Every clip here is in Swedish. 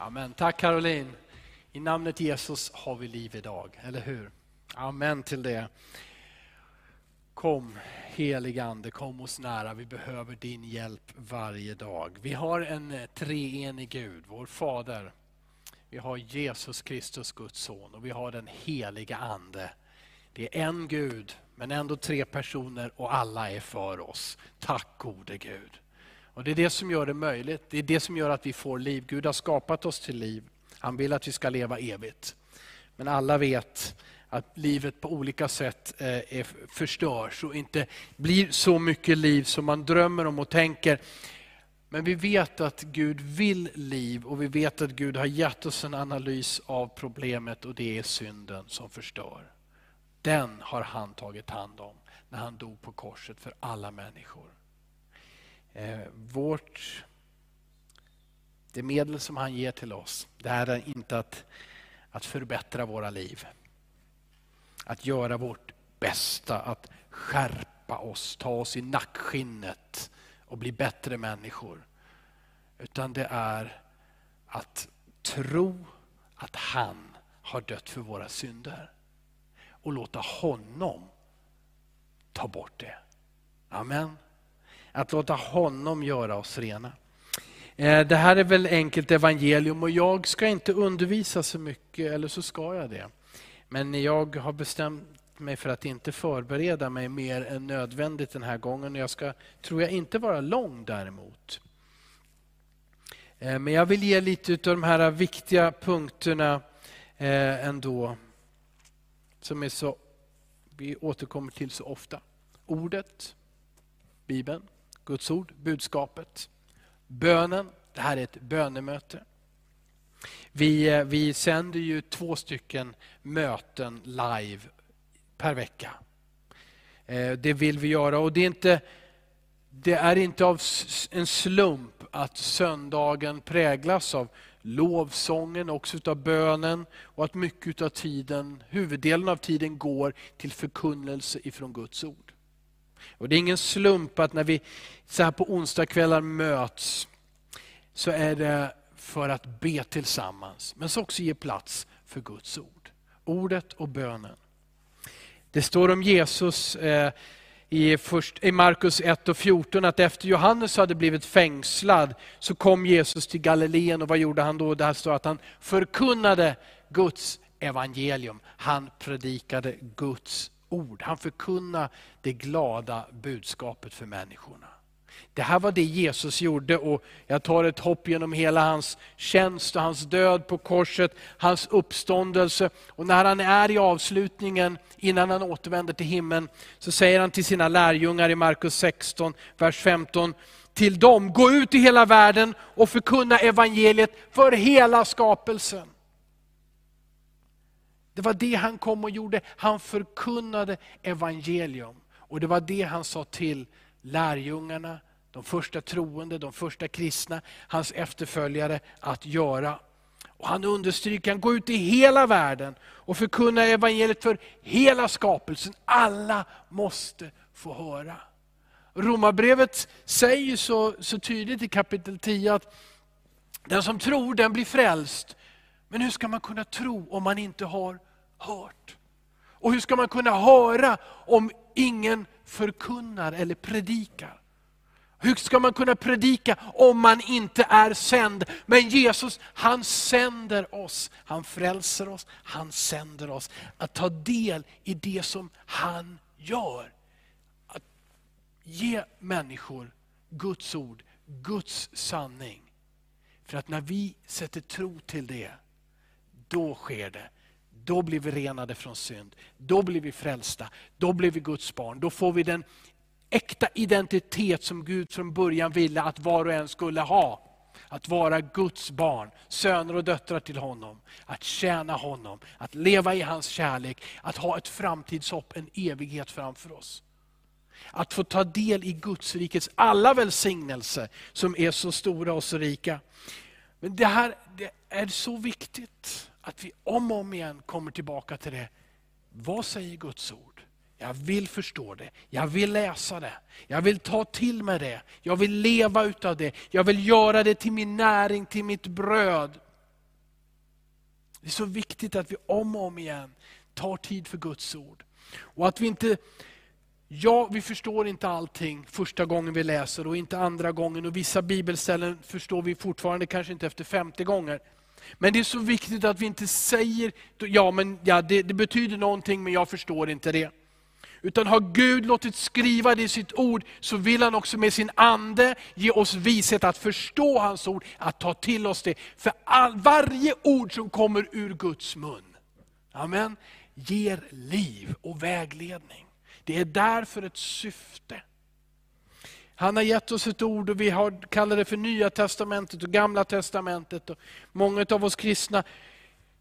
Amen. Tack Caroline. I namnet Jesus har vi liv idag, eller hur? Amen till det. Kom helige Ande, kom oss nära. Vi behöver din hjälp varje dag. Vi har en eh, treenig Gud, vår Fader. Vi har Jesus Kristus, Guds son och vi har den heliga Ande. Det är en Gud, men ändå tre personer och alla är för oss. Tack gode Gud. Och Det är det som gör det möjligt. Det är det som gör att vi får liv. Gud har skapat oss till liv. Han vill att vi ska leva evigt. Men alla vet att livet på olika sätt eh, är, förstörs och inte blir så mycket liv som man drömmer om och tänker. Men vi vet att Gud vill liv och vi vet att Gud har gett oss en analys av problemet och det är synden som förstör. Den har han tagit hand om när han dog på korset för alla människor. Eh, vårt, det medel som han ger till oss, det är inte att, att förbättra våra liv. Att göra vårt bästa, att skärpa oss, ta oss i nackskinnet och bli bättre människor. Utan det är att tro att han har dött för våra synder och låta honom ta bort det. Amen. Att låta honom göra oss rena. Eh, det här är väl enkelt evangelium och jag ska inte undervisa så mycket, eller så ska jag det. Men jag har bestämt mig för att inte förbereda mig mer än nödvändigt den här gången. Jag ska, tror jag, inte vara lång däremot. Eh, men jag vill ge lite av de här viktiga punkterna eh, ändå. Som är så, vi återkommer till så ofta. Ordet, Bibeln, Guds ord, budskapet. Bönen, det här är ett bönemöte. Vi, eh, vi sänder ju två stycken möten live per vecka. Eh, det vill vi göra och det är inte, det är inte av en slump att söndagen präglas av lovsången, också av bönen och att mycket av tiden, huvuddelen av tiden går till förkunnelse ifrån Guds ord. Och Det är ingen slump att när vi så här på onsdagskvällar möts så är det för att be tillsammans, men så också ge plats för Guds ord. Ordet och bönen. Det står om Jesus eh, i, först, i Markus 1 och 14 att efter Johannes hade blivit fängslad så kom Jesus till Galileen och vad gjorde han då? Där står att han förkunnade Guds evangelium. Han predikade Guds ord. Han förkunnade det glada budskapet för människorna. Det här var det Jesus gjorde och jag tar ett hopp genom hela hans tjänst och hans död på korset, hans uppståndelse. Och när han är i avslutningen, innan han återvänder till himlen, så säger han till sina lärjungar i Markus 16, vers 15, till dem, gå ut i hela världen och förkunna evangeliet för hela skapelsen. Det var det han kom och gjorde. Han förkunnade evangelium. Och det var det han sa till lärjungarna, de första troende, de första kristna, hans efterföljare att göra. Och han understryker, han går ut i hela världen och förkunnar evangeliet för hela skapelsen. Alla måste få höra. Romarbrevet säger så, så tydligt i kapitel 10 att den som tror den blir frälst. Men hur ska man kunna tro om man inte har hört? Och hur ska man kunna höra om ingen förkunnar eller predikar? Hur ska man kunna predika om man inte är sänd? Men Jesus, han sänder oss. Han frälser oss, han sänder oss att ta del i det som han gör. Att ge människor Guds ord, Guds sanning. För att när vi sätter tro till det, då sker det. Då blir vi renade från synd. Då blir vi frälsta. Då blir vi Guds barn. Då får vi den äkta identitet som Gud från början ville att var och en skulle ha. Att vara Guds barn, söner och döttrar till honom. Att tjäna honom, att leva i hans kärlek, att ha ett framtidshopp, en evighet framför oss. Att få ta del i Guds rikets alla välsignelser som är så stora och så rika. Men det här det är så viktigt att vi om och om igen kommer tillbaka till det. Vad säger Guds ord? Jag vill förstå det, jag vill läsa det, jag vill ta till mig det, jag vill leva utav det, jag vill göra det till min näring, till mitt bröd. Det är så viktigt att vi om och om igen tar tid för Guds ord. Och att vi inte Ja, vi förstår inte allting första gången vi läser och inte andra gången. Och Vissa bibelställen förstår vi fortfarande kanske inte efter 50 gånger. Men det är så viktigt att vi inte säger, ja, men, ja det, det betyder någonting men jag förstår inte det. Utan har Gud låtit skriva det i sitt ord, så vill han också med sin ande ge oss vishet att förstå hans ord, att ta till oss det. För all, varje ord som kommer ur Guds mun, amen, ger liv och vägledning. Det är därför ett syfte. Han har gett oss ett ord och vi har, kallar det för Nya Testamentet och Gamla Testamentet. Och många av oss kristna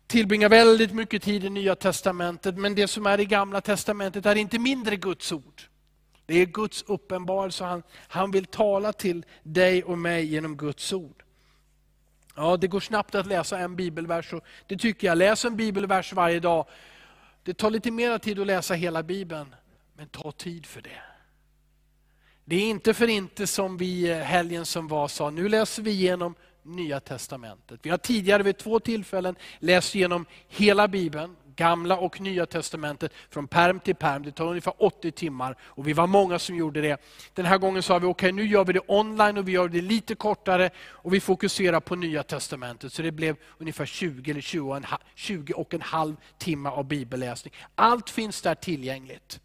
tillbringar väldigt mycket tid i Nya Testamentet, men det som är i Gamla Testamentet är inte mindre Guds ord. Det är Guds uppenbarelse, han, han vill tala till dig och mig genom Guds ord. Ja, det går snabbt att läsa en bibelvers, och det tycker jag. Läs en bibelvers varje dag. Det tar lite mer tid att läsa hela Bibeln, men ta tid för det. Det är inte för inte som vi helgen som var sa, nu läser vi igenom Nya Testamentet. Vi har tidigare vid två tillfällen läst igenom hela Bibeln, Gamla och Nya Testamentet, från perm till perm. Det tar ungefär 80 timmar och vi var många som gjorde det. Den här gången sa vi, okej okay, nu gör vi det online och vi gör det lite kortare och vi fokuserar på Nya Testamentet. Så det blev ungefär 20 eller 20 och en, 20 och en halv timme av bibelläsning. Allt finns där tillgängligt.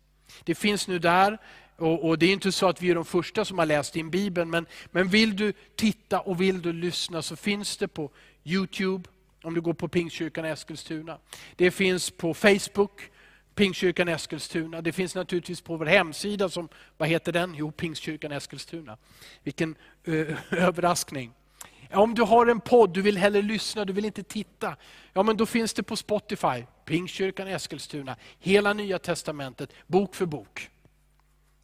Det finns nu där, och, och, Det är inte så att vi är de första som har läst in Bibeln, men, men vill du titta och vill du lyssna så finns det på Youtube, om du går på Pingstkyrkan Eskilstuna. Det finns på Facebook, Pingstkyrkan Eskilstuna. Det finns naturligtvis på vår hemsida, som, vad heter den? Jo, Pingstkyrkan Eskilstuna. Vilken ö, eh, överraskning. Om du har en podd, du vill hellre lyssna, du vill inte titta. Ja, men då finns det på Spotify, Pingstkyrkan Eskilstuna. Hela Nya Testamentet, bok för bok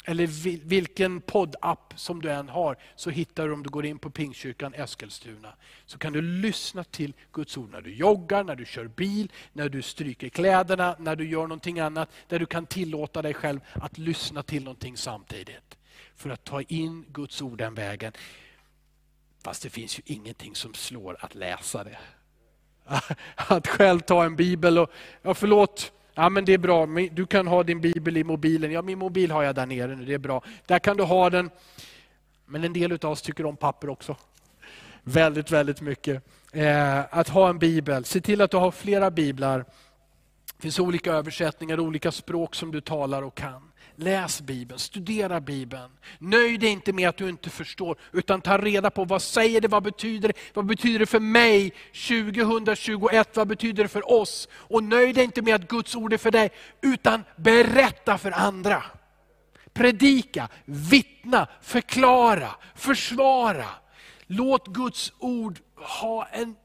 eller vilken poddapp som du än har, så hittar du om du går in på Pingstkyrkan Eskilstuna. Så kan du lyssna till Guds ord när du joggar, när du kör bil, när du stryker kläderna, när du gör någonting annat. Där du kan tillåta dig själv att lyssna till någonting samtidigt. För att ta in Guds ord den vägen. Fast det finns ju ingenting som slår att läsa det. Att själv ta en bibel och, ja förlåt, Ja, men det är bra, du kan ha din bibel i mobilen. Ja, min mobil har jag där nere nu, det är bra. Där kan du ha den. Men en del av oss tycker om papper också. Väldigt, väldigt mycket. Eh, att ha en bibel, se till att du har flera biblar. Det finns olika översättningar, olika språk som du talar och kan. Läs Bibeln, studera Bibeln. Nöj dig inte med att du inte förstår, utan ta reda på vad säger det, vad betyder det, vad betyder det för mig 2021, vad betyder det för oss? Och nöj dig inte med att Guds ord är för dig, utan berätta för andra. Predika, vittna, förklara, försvara. Låt Guds ord ha en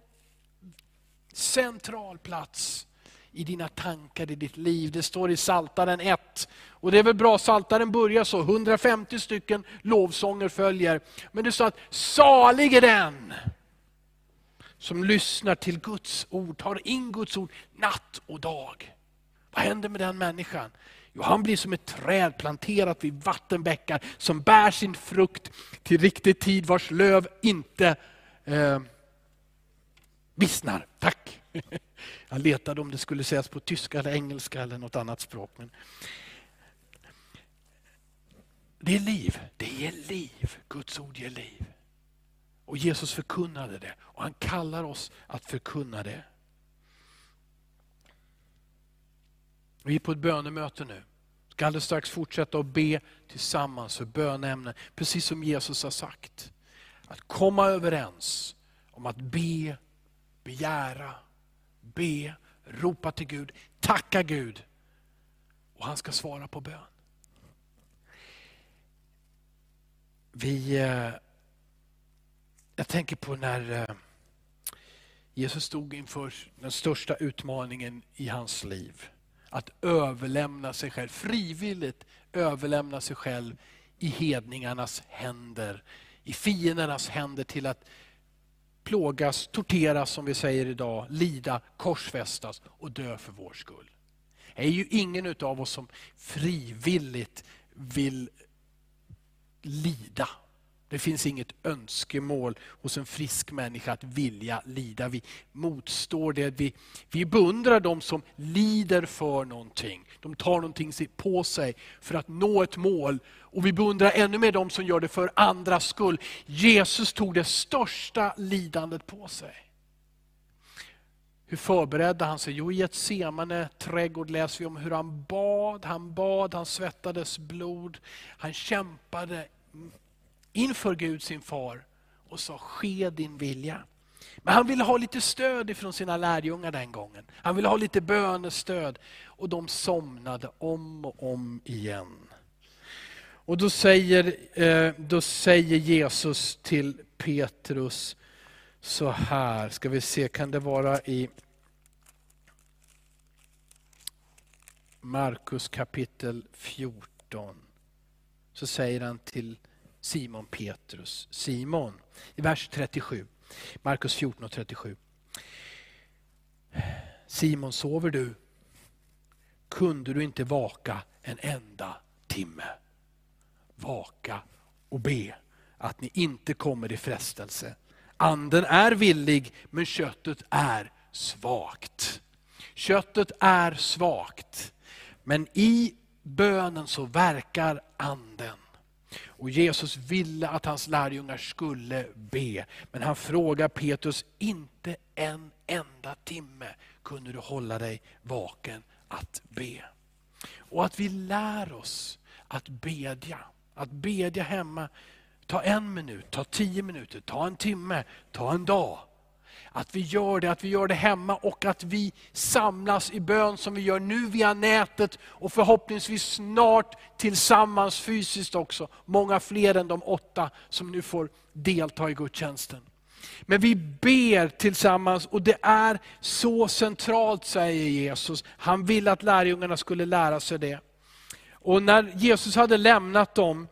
central plats i dina tankar, i ditt liv. Det står i Saltaren 1. Och det är väl bra, Saltaren börjar så, 150 stycken lovsånger följer. Men det står att salig är den som lyssnar till Guds ord, tar in Guds ord natt och dag. Vad händer med den människan? Jo, han blir som ett träd planterat vid vattenbäckar som bär sin frukt till riktig tid, vars löv inte eh, vissnar. Tack! Jag letade om det skulle sägas på tyska, eller engelska eller något annat språk. Men det är liv, det ger liv. Guds ord ger liv. Och Jesus förkunnade det och han kallar oss att förkunna det. Vi är på ett bönemöte nu. Ska alldeles strax fortsätta att be tillsammans för bönämnen, precis som Jesus har sagt. Att komma överens om att be, begära, be, ropa till Gud, tacka Gud. Och han ska svara på bön. Vi, eh, jag tänker på när eh, Jesus stod inför den största utmaningen i hans liv. Att överlämna sig själv, frivilligt överlämna sig själv i hedningarnas händer, i fiendernas händer till att plågas, torteras som vi säger idag, lida, korsfästas och dö för vår skull. Det är ju ingen av oss som frivilligt vill lida. Det finns inget önskemål hos en frisk människa att vilja lida. Vi motstår det. Vi, vi beundrar de som lider för någonting. De tar någonting på sig för att nå ett mål. Och vi beundrar ännu mer de som gör det för andras skull. Jesus tog det största lidandet på sig. Hur förberedde han sig? Jo, i ett semane trädgård läser vi om hur han bad, han bad, han svettades blod. Han kämpade inför Gud sin far och sa, ske din vilja. Men han ville ha lite stöd ifrån sina lärjungar den gången. Han ville ha lite bönestöd. Och de somnade om och om igen. Och då säger, eh, då säger Jesus till Petrus så här, ska vi se, kan det vara i Markus kapitel 14. Så säger han till Simon Petrus, Simon, i vers 37. Markus 14 och 37. Simon, sover du? Kunde du inte vaka en enda timme? Vaka och be att ni inte kommer i frestelse. Anden är villig, men köttet är svagt. Köttet är svagt, men i bönen så verkar anden. Och Jesus ville att hans lärjungar skulle be. Men han frågar Petrus, inte en enda timme kunde du hålla dig vaken att be. Och att vi lär oss att bedja. Att bedja hemma. Ta en minut, ta tio minuter, ta en timme, ta en dag. Att vi gör det, att vi gör det hemma och att vi samlas i bön som vi gör nu via nätet och förhoppningsvis snart tillsammans fysiskt också. Många fler än de åtta som nu får delta i gudstjänsten. Men vi ber tillsammans och det är så centralt säger Jesus. Han ville att lärjungarna skulle lära sig det. Och när Jesus hade lämnat dem,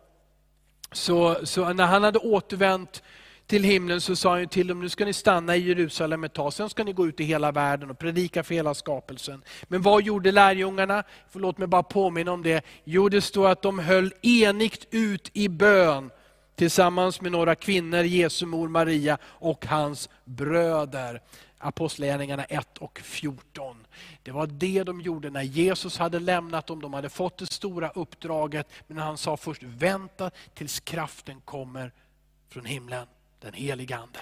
så, så när han hade återvänt till himlen så sa han till dem, nu ska ni stanna i Jerusalem ett tag, sen ska ni gå ut i hela världen och predika för hela skapelsen. Men vad gjorde lärjungarna? Låt mig bara påminna om det. Jo, det står att de höll enigt ut i bön tillsammans med några kvinnor, Jesu mor Maria och hans bröder. Apostlagärningarna 1 och 14. Det var det de gjorde när Jesus hade lämnat dem. De hade fått det stora uppdraget, men han sa först vänta tills kraften kommer från himlen den helige Ande.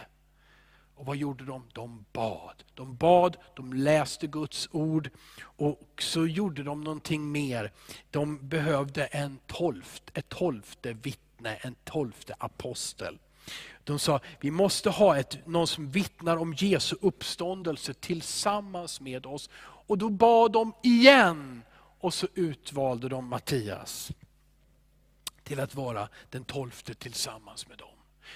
Och vad gjorde de? De bad. De bad, de läste Guds ord och så gjorde de någonting mer. De behövde en tolft, ett tolfte vittne, en tolfte apostel. De sa, vi måste ha ett, någon som vittnar om Jesu uppståndelse tillsammans med oss. Och då bad de igen och så utvalde de Mattias till att vara den tolfte tillsammans med dem.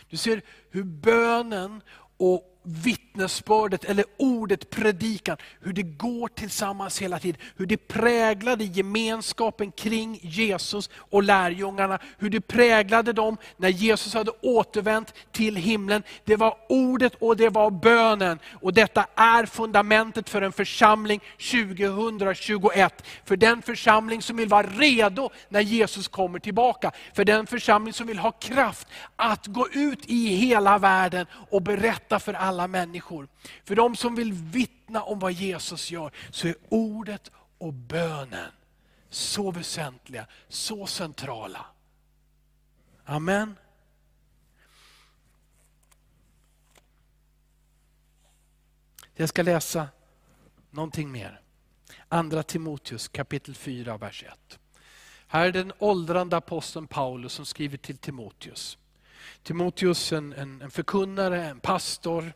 Du ser hur bönen och vittnesbördet eller ordet predikan, hur det går tillsammans hela tiden. Hur det präglade gemenskapen kring Jesus och lärjungarna. Hur det präglade dem när Jesus hade återvänt till himlen. Det var ordet och det var bönen. Och detta är fundamentet för en församling 2021. För den församling som vill vara redo när Jesus kommer tillbaka. För den församling som vill ha kraft att gå ut i hela världen och berätta för alla alla människor. För de som vill vittna om vad Jesus gör, så är ordet och bönen så väsentliga, så centrala. Amen. Jag ska läsa någonting mer. Andra Timoteus kapitel 4, vers 1. Här är den åldrande aposteln Paulus som skriver till Timoteus. Timoteus, en, en, en förkunnare, en pastor,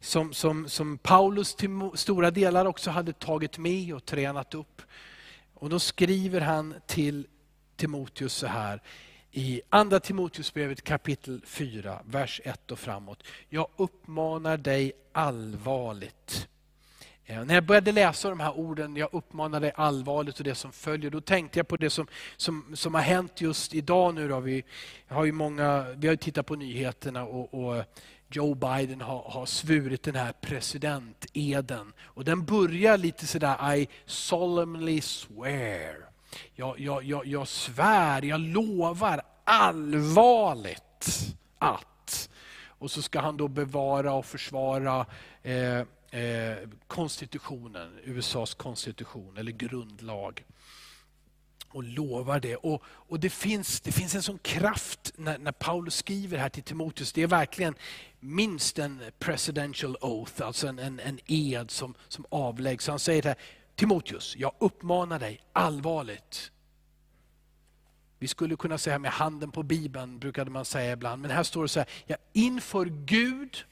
som, som, som Paulus till stora delar också hade tagit med och tränat upp. Och då skriver han till Timoteus så här, i andra Timoteusbrevet kapitel 4, vers 1 och framåt. Jag uppmanar dig allvarligt Eh, när jag började läsa de här orden, jag uppmanar dig allvarligt och det som följer, då tänkte jag på det som, som, som har hänt just idag. Nu då. Vi har ju många, vi har tittat på nyheterna och, och Joe Biden har, har svurit den här presidenteden. Och den börjar lite sådär, I solemnly swear. Jag, jag, jag, jag svär, jag lovar allvarligt att. Och så ska han då bevara och försvara eh, Eh, konstitutionen, USAs konstitution eller grundlag. Och lovar det. Och, och det, finns, det finns en sån kraft när, när Paulus skriver här till Timoteus. Det är verkligen minst en presidential oath, alltså en, en, en ed som, som avläggs. Han säger det här, Timoteus, jag uppmanar dig allvarligt. Vi skulle kunna säga med handen på Bibeln, brukade man säga ibland. Men här står det så här, ja, inför Gud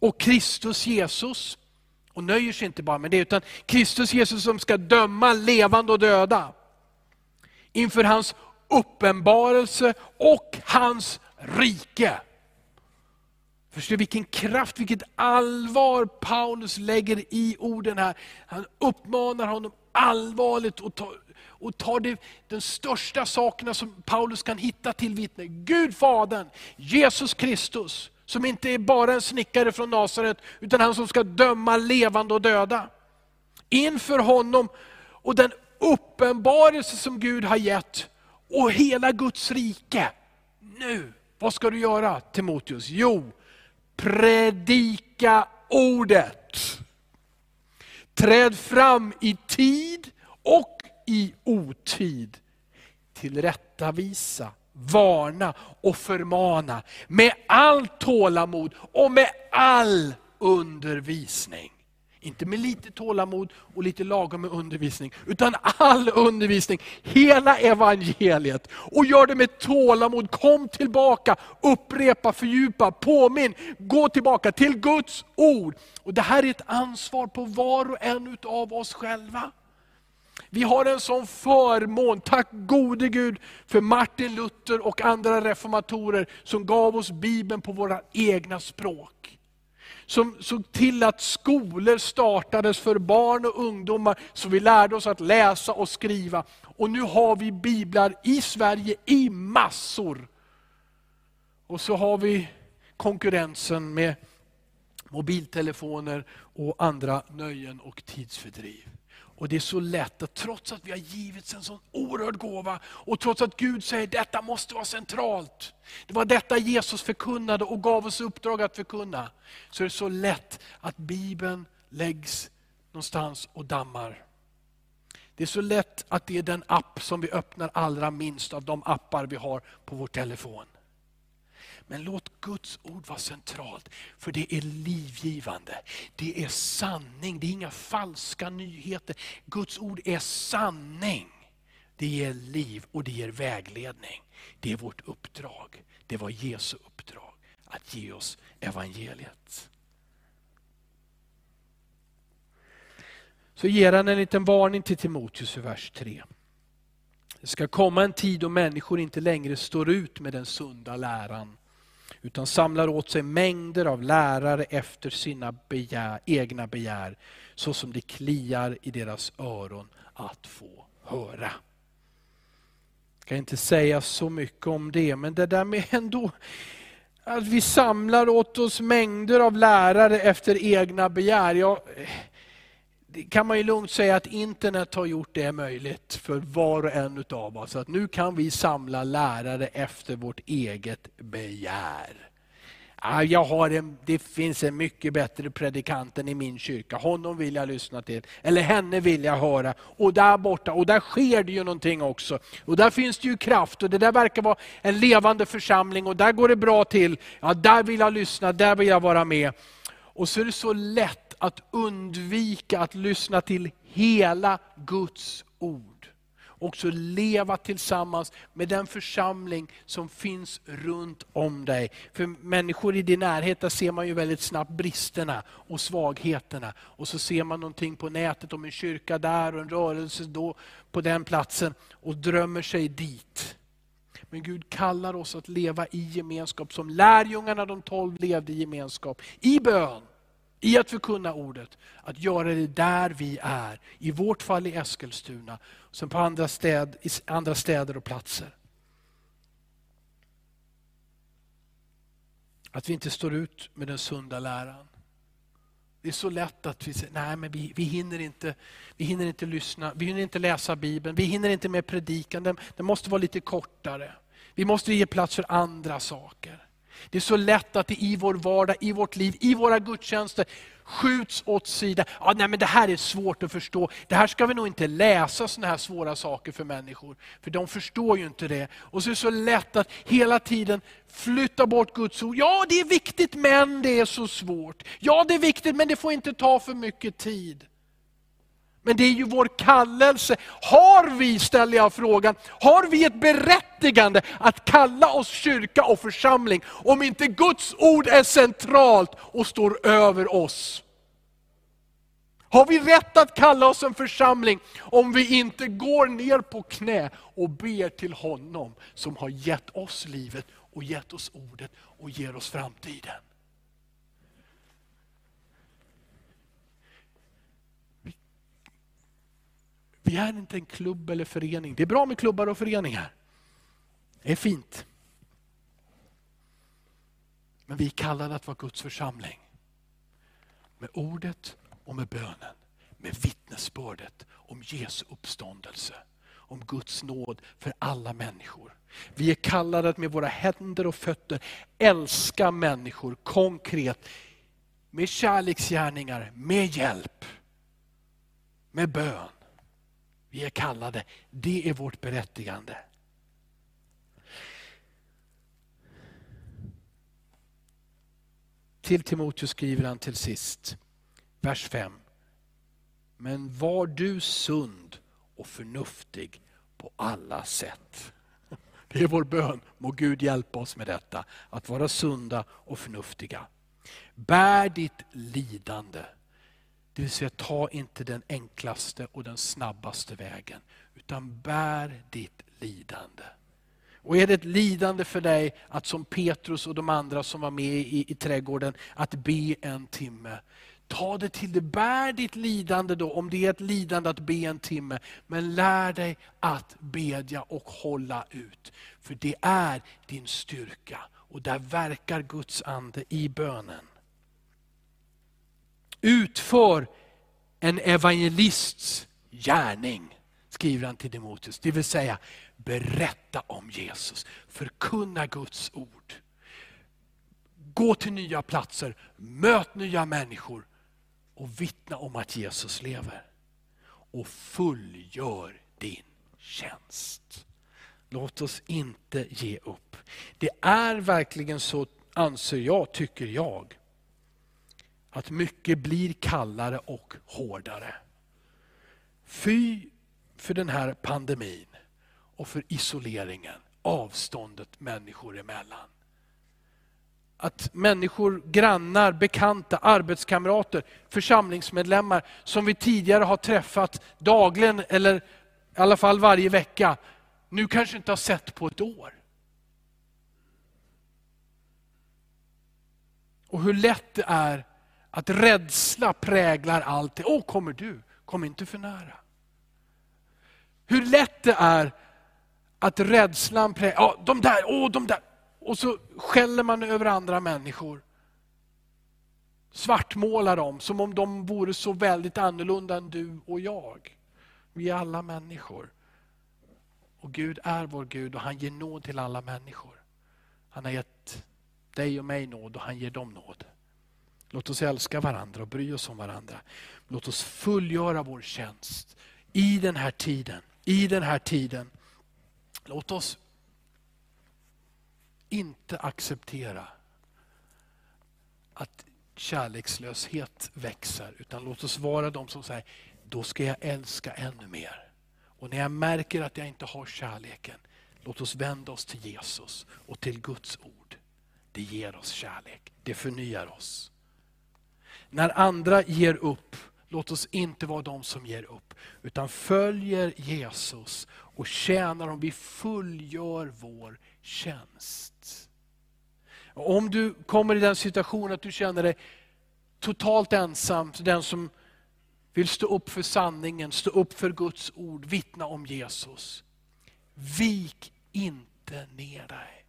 och Kristus Jesus, och nöjer sig inte bara med det, utan Kristus Jesus som ska döma levande och döda. Inför hans uppenbarelse och hans rike. Förstår du vilken kraft, vilket allvar Paulus lägger i orden här. Han uppmanar honom allvarligt och tar, och tar det, de största sakerna som Paulus kan hitta till vittne. Gud Fadern, Jesus Kristus, som inte är bara en snickare från Nasaret, utan han som ska döma levande och döda. Inför honom och den uppenbarelse som Gud har gett och hela Guds rike. Nu, vad ska du göra Timoteus? Jo, predika ordet. Träd fram i tid och i otid. Tillrättavisa, varna och förmana med allt tålamod och med all undervisning. Inte med lite tålamod och lite lagom med undervisning, utan all undervisning, hela evangeliet. Och gör det med tålamod, kom tillbaka, upprepa, fördjupa, påminn, gå tillbaka till Guds ord. Och Det här är ett ansvar på var och en av oss själva. Vi har en sån förmån, tack gode Gud för Martin Luther och andra reformatorer som gav oss Bibeln på våra egna språk som såg till att skolor startades för barn och ungdomar, så vi lärde oss att läsa och skriva. Och nu har vi biblar i Sverige i massor. Och så har vi konkurrensen med mobiltelefoner och andra nöjen och tidsfördriv. Och det är så lätt att trots att vi har givits en sån oerhörd gåva, och trots att Gud säger att detta måste vara centralt. Det var detta Jesus förkunnade och gav oss uppdrag att förkunna. Så är det så lätt att Bibeln läggs någonstans och dammar. Det är så lätt att det är den app som vi öppnar allra minst av de appar vi har på vår telefon. Men låt Guds ord vara centralt, för det är livgivande. Det är sanning, det är inga falska nyheter. Guds ord är sanning. Det ger liv och det ger vägledning. Det är vårt uppdrag. Det var Jesu uppdrag, att ge oss evangeliet. Så ger han en liten varning till Timoteus i vers 3. Det ska komma en tid då människor inte längre står ut med den sunda läran utan samlar åt sig mängder av lärare efter sina begär, egna begär, så som det kliar i deras öron att få höra. Jag kan inte säga så mycket om det, men det där med ändå att vi samlar åt oss mängder av lärare efter egna begär. Jag, kan man ju lugnt säga att internet har gjort det möjligt för var och en av oss. Att nu kan vi samla lärare efter vårt eget begär. Jag har en, det finns en mycket bättre predikant än i min kyrka, honom vill jag lyssna till. Eller henne vill jag höra. Och där borta, och där sker det ju någonting också. Och där finns det ju kraft och det där verkar vara en levande församling och där går det bra till. Ja, där vill jag lyssna, där vill jag vara med. Och så är det så lätt att undvika att lyssna till hela Guds ord. Också leva tillsammans med den församling som finns runt om dig. För människor i din närhet, där ser man ju väldigt snabbt bristerna och svagheterna. Och så ser man någonting på nätet om en kyrka där och en rörelse då på den platsen och drömmer sig dit. Men Gud kallar oss att leva i gemenskap som lärjungarna de tolv levde i gemenskap. I bön, i att förkunna ordet, att göra det där vi är. I vårt fall i Eskilstuna, som på andra, städ, i andra städer och platser. Att vi inte står ut med den sunda läran. Det är så lätt att vi säger, nej men vi, vi, hinner inte, vi hinner inte lyssna, vi hinner inte läsa Bibeln, vi hinner inte med predikan, den, den måste vara lite kortare. Vi måste ge plats för andra saker. Det är så lätt att det i vår vardag, i vårt liv, i våra gudstjänster skjuts åt sidan. Ja, nej, men det här är svårt att förstå. Det här ska vi nog inte läsa sådana här svåra saker för människor. För de förstår ju inte det. Och så är det så lätt att hela tiden flytta bort Guds ord. Ja, det är viktigt men det är så svårt. Ja, det är viktigt men det får inte ta för mycket tid. Men det är ju vår kallelse. Har vi, ställer jag frågan, har vi ett berättigande att kalla oss kyrka och församling, om inte Guds ord är centralt och står över oss? Har vi rätt att kalla oss en församling om vi inte går ner på knä och ber till honom som har gett oss livet och gett oss ordet och ger oss framtiden? Begär inte en klubb eller förening. Det är bra med klubbar och föreningar. Det är fint. Men vi är kallade att vara Guds församling. Med ordet och med bönen. Med vittnesbördet om Jesu uppståndelse. Om Guds nåd för alla människor. Vi är kallade att med våra händer och fötter älska människor konkret. Med kärleksgärningar, med hjälp, med bön. Vi är kallade, det är vårt berättigande. Till Timoteus skriver han till sist, vers 5. Men var du sund och förnuftig på alla sätt. Det är vår bön. Må Gud hjälpa oss med detta. Att vara sunda och förnuftiga. Bär ditt lidande det vill säga ta inte den enklaste och den snabbaste vägen, utan bär ditt lidande. Och är det ett lidande för dig att som Petrus och de andra som var med i, i trädgården, att be en timme. Ta det till dig, bär ditt lidande då, om det är ett lidande att be en timme. Men lär dig att bedja och hålla ut. För det är din styrka. Och där verkar Guds ande i bönen. Utför en evangelists gärning, skriver han till Timoteus. Det vill säga, berätta om Jesus, förkunna Guds ord. Gå till nya platser, möt nya människor och vittna om att Jesus lever. Och fullgör din tjänst. Låt oss inte ge upp. Det är verkligen så, anser jag, tycker jag, att mycket blir kallare och hårdare. Fy för den här pandemin och för isoleringen, avståndet människor emellan. Att människor, grannar, bekanta, arbetskamrater, församlingsmedlemmar som vi tidigare har träffat dagligen eller i alla fall varje vecka, nu kanske inte har sett på ett år. Och hur lätt det är att rädsla präglar allt. Åh, kommer du? Kom inte för nära. Hur lätt det är att rädslan präglar, ja, de där, åh de där. Och så skäller man över andra människor. Svartmålar dem som om de vore så väldigt annorlunda än du och jag. Vi är alla människor. Och Gud är vår Gud och han ger nåd till alla människor. Han har gett dig och mig nåd och han ger dem nåd. Låt oss älska varandra och bry oss om varandra. Låt oss fullgöra vår tjänst i den här tiden. I den här tiden. Låt oss inte acceptera att kärlekslöshet växer, utan låt oss vara de som säger, då ska jag älska ännu mer. Och när jag märker att jag inte har kärleken, låt oss vända oss till Jesus och till Guds ord. Det ger oss kärlek, det förnyar oss. När andra ger upp, låt oss inte vara de som ger upp. Utan följer Jesus och tjänar om vi fullgör vår tjänst. Om du kommer i den situationen att du känner dig totalt ensam, den som vill stå upp för sanningen, stå upp för Guds ord, vittna om Jesus. Vik inte ner dig.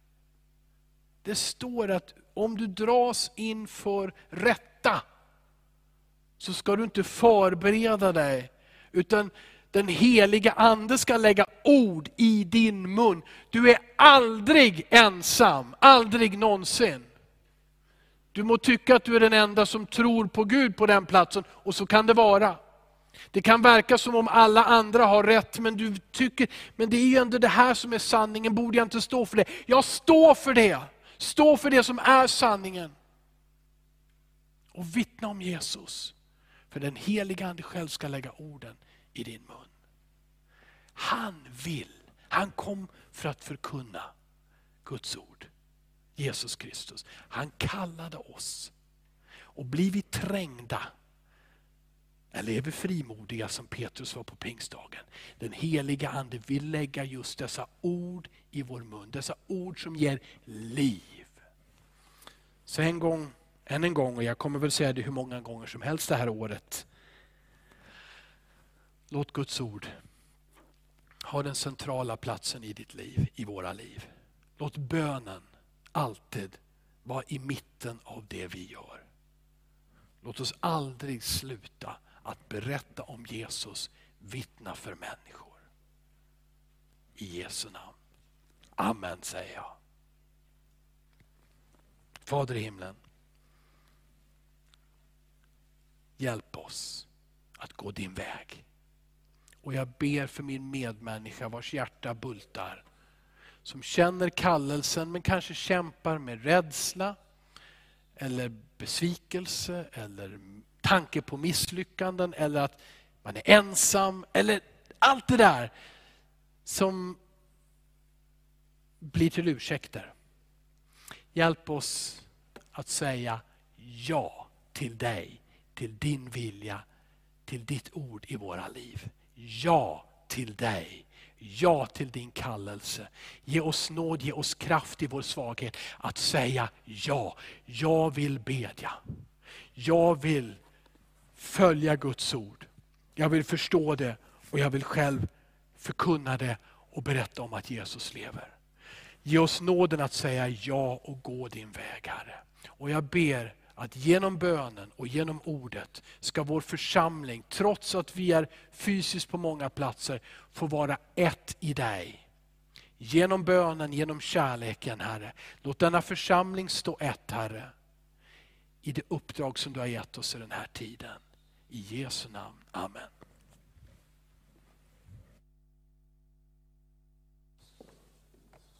Det står att om du dras inför rätta, så ska du inte förbereda dig. Utan den heliga Ande ska lägga ord i din mun. Du är aldrig ensam, aldrig någonsin. Du må tycka att du är den enda som tror på Gud på den platsen, och så kan det vara. Det kan verka som om alla andra har rätt, men du tycker, men det är ju ändå det här som är sanningen, borde jag inte stå för det? Jag står för det! Stå för det som är sanningen. Och vittna om Jesus. För den heliga Ande själv ska lägga orden i din mun. Han vill, han kom för att förkunna Guds ord. Jesus Kristus. Han kallade oss. Och blir vi trängda, eller är vi frimodiga som Petrus var på pingstdagen. Den heliga Ande vill lägga just dessa ord i vår mun. Dessa ord som ger liv. Så en gång, än en gång, och jag kommer väl säga det hur många gånger som helst det här året. Låt Guds ord ha den centrala platsen i ditt liv, i våra liv. Låt bönen alltid vara i mitten av det vi gör. Låt oss aldrig sluta att berätta om Jesus, vittna för människor. I Jesu namn. Amen säger jag. Fader i himlen. Hjälp oss att gå din väg. Och jag ber för min medmänniska vars hjärta bultar. Som känner kallelsen men kanske kämpar med rädsla, eller besvikelse, eller tanke på misslyckanden, eller att man är ensam, eller allt det där som blir till ursäkter. Hjälp oss att säga ja till dig, till din vilja, till ditt ord i våra liv. Ja till dig. Ja till din kallelse. Ge oss nåd, ge oss kraft i vår svaghet att säga ja. Jag vill bedja. Jag vill följa Guds ord. Jag vill förstå det och jag vill själv förkunna det och berätta om att Jesus lever. Ge oss nåden att säga ja och gå din väg Herre. Och jag ber att genom bönen och genom ordet ska vår församling, trots att vi är fysiskt på många platser, få vara ett i dig. Genom bönen, genom kärleken Herre. Låt denna församling stå ett Herre. I det uppdrag som du har gett oss i den här tiden. I Jesu namn. Amen.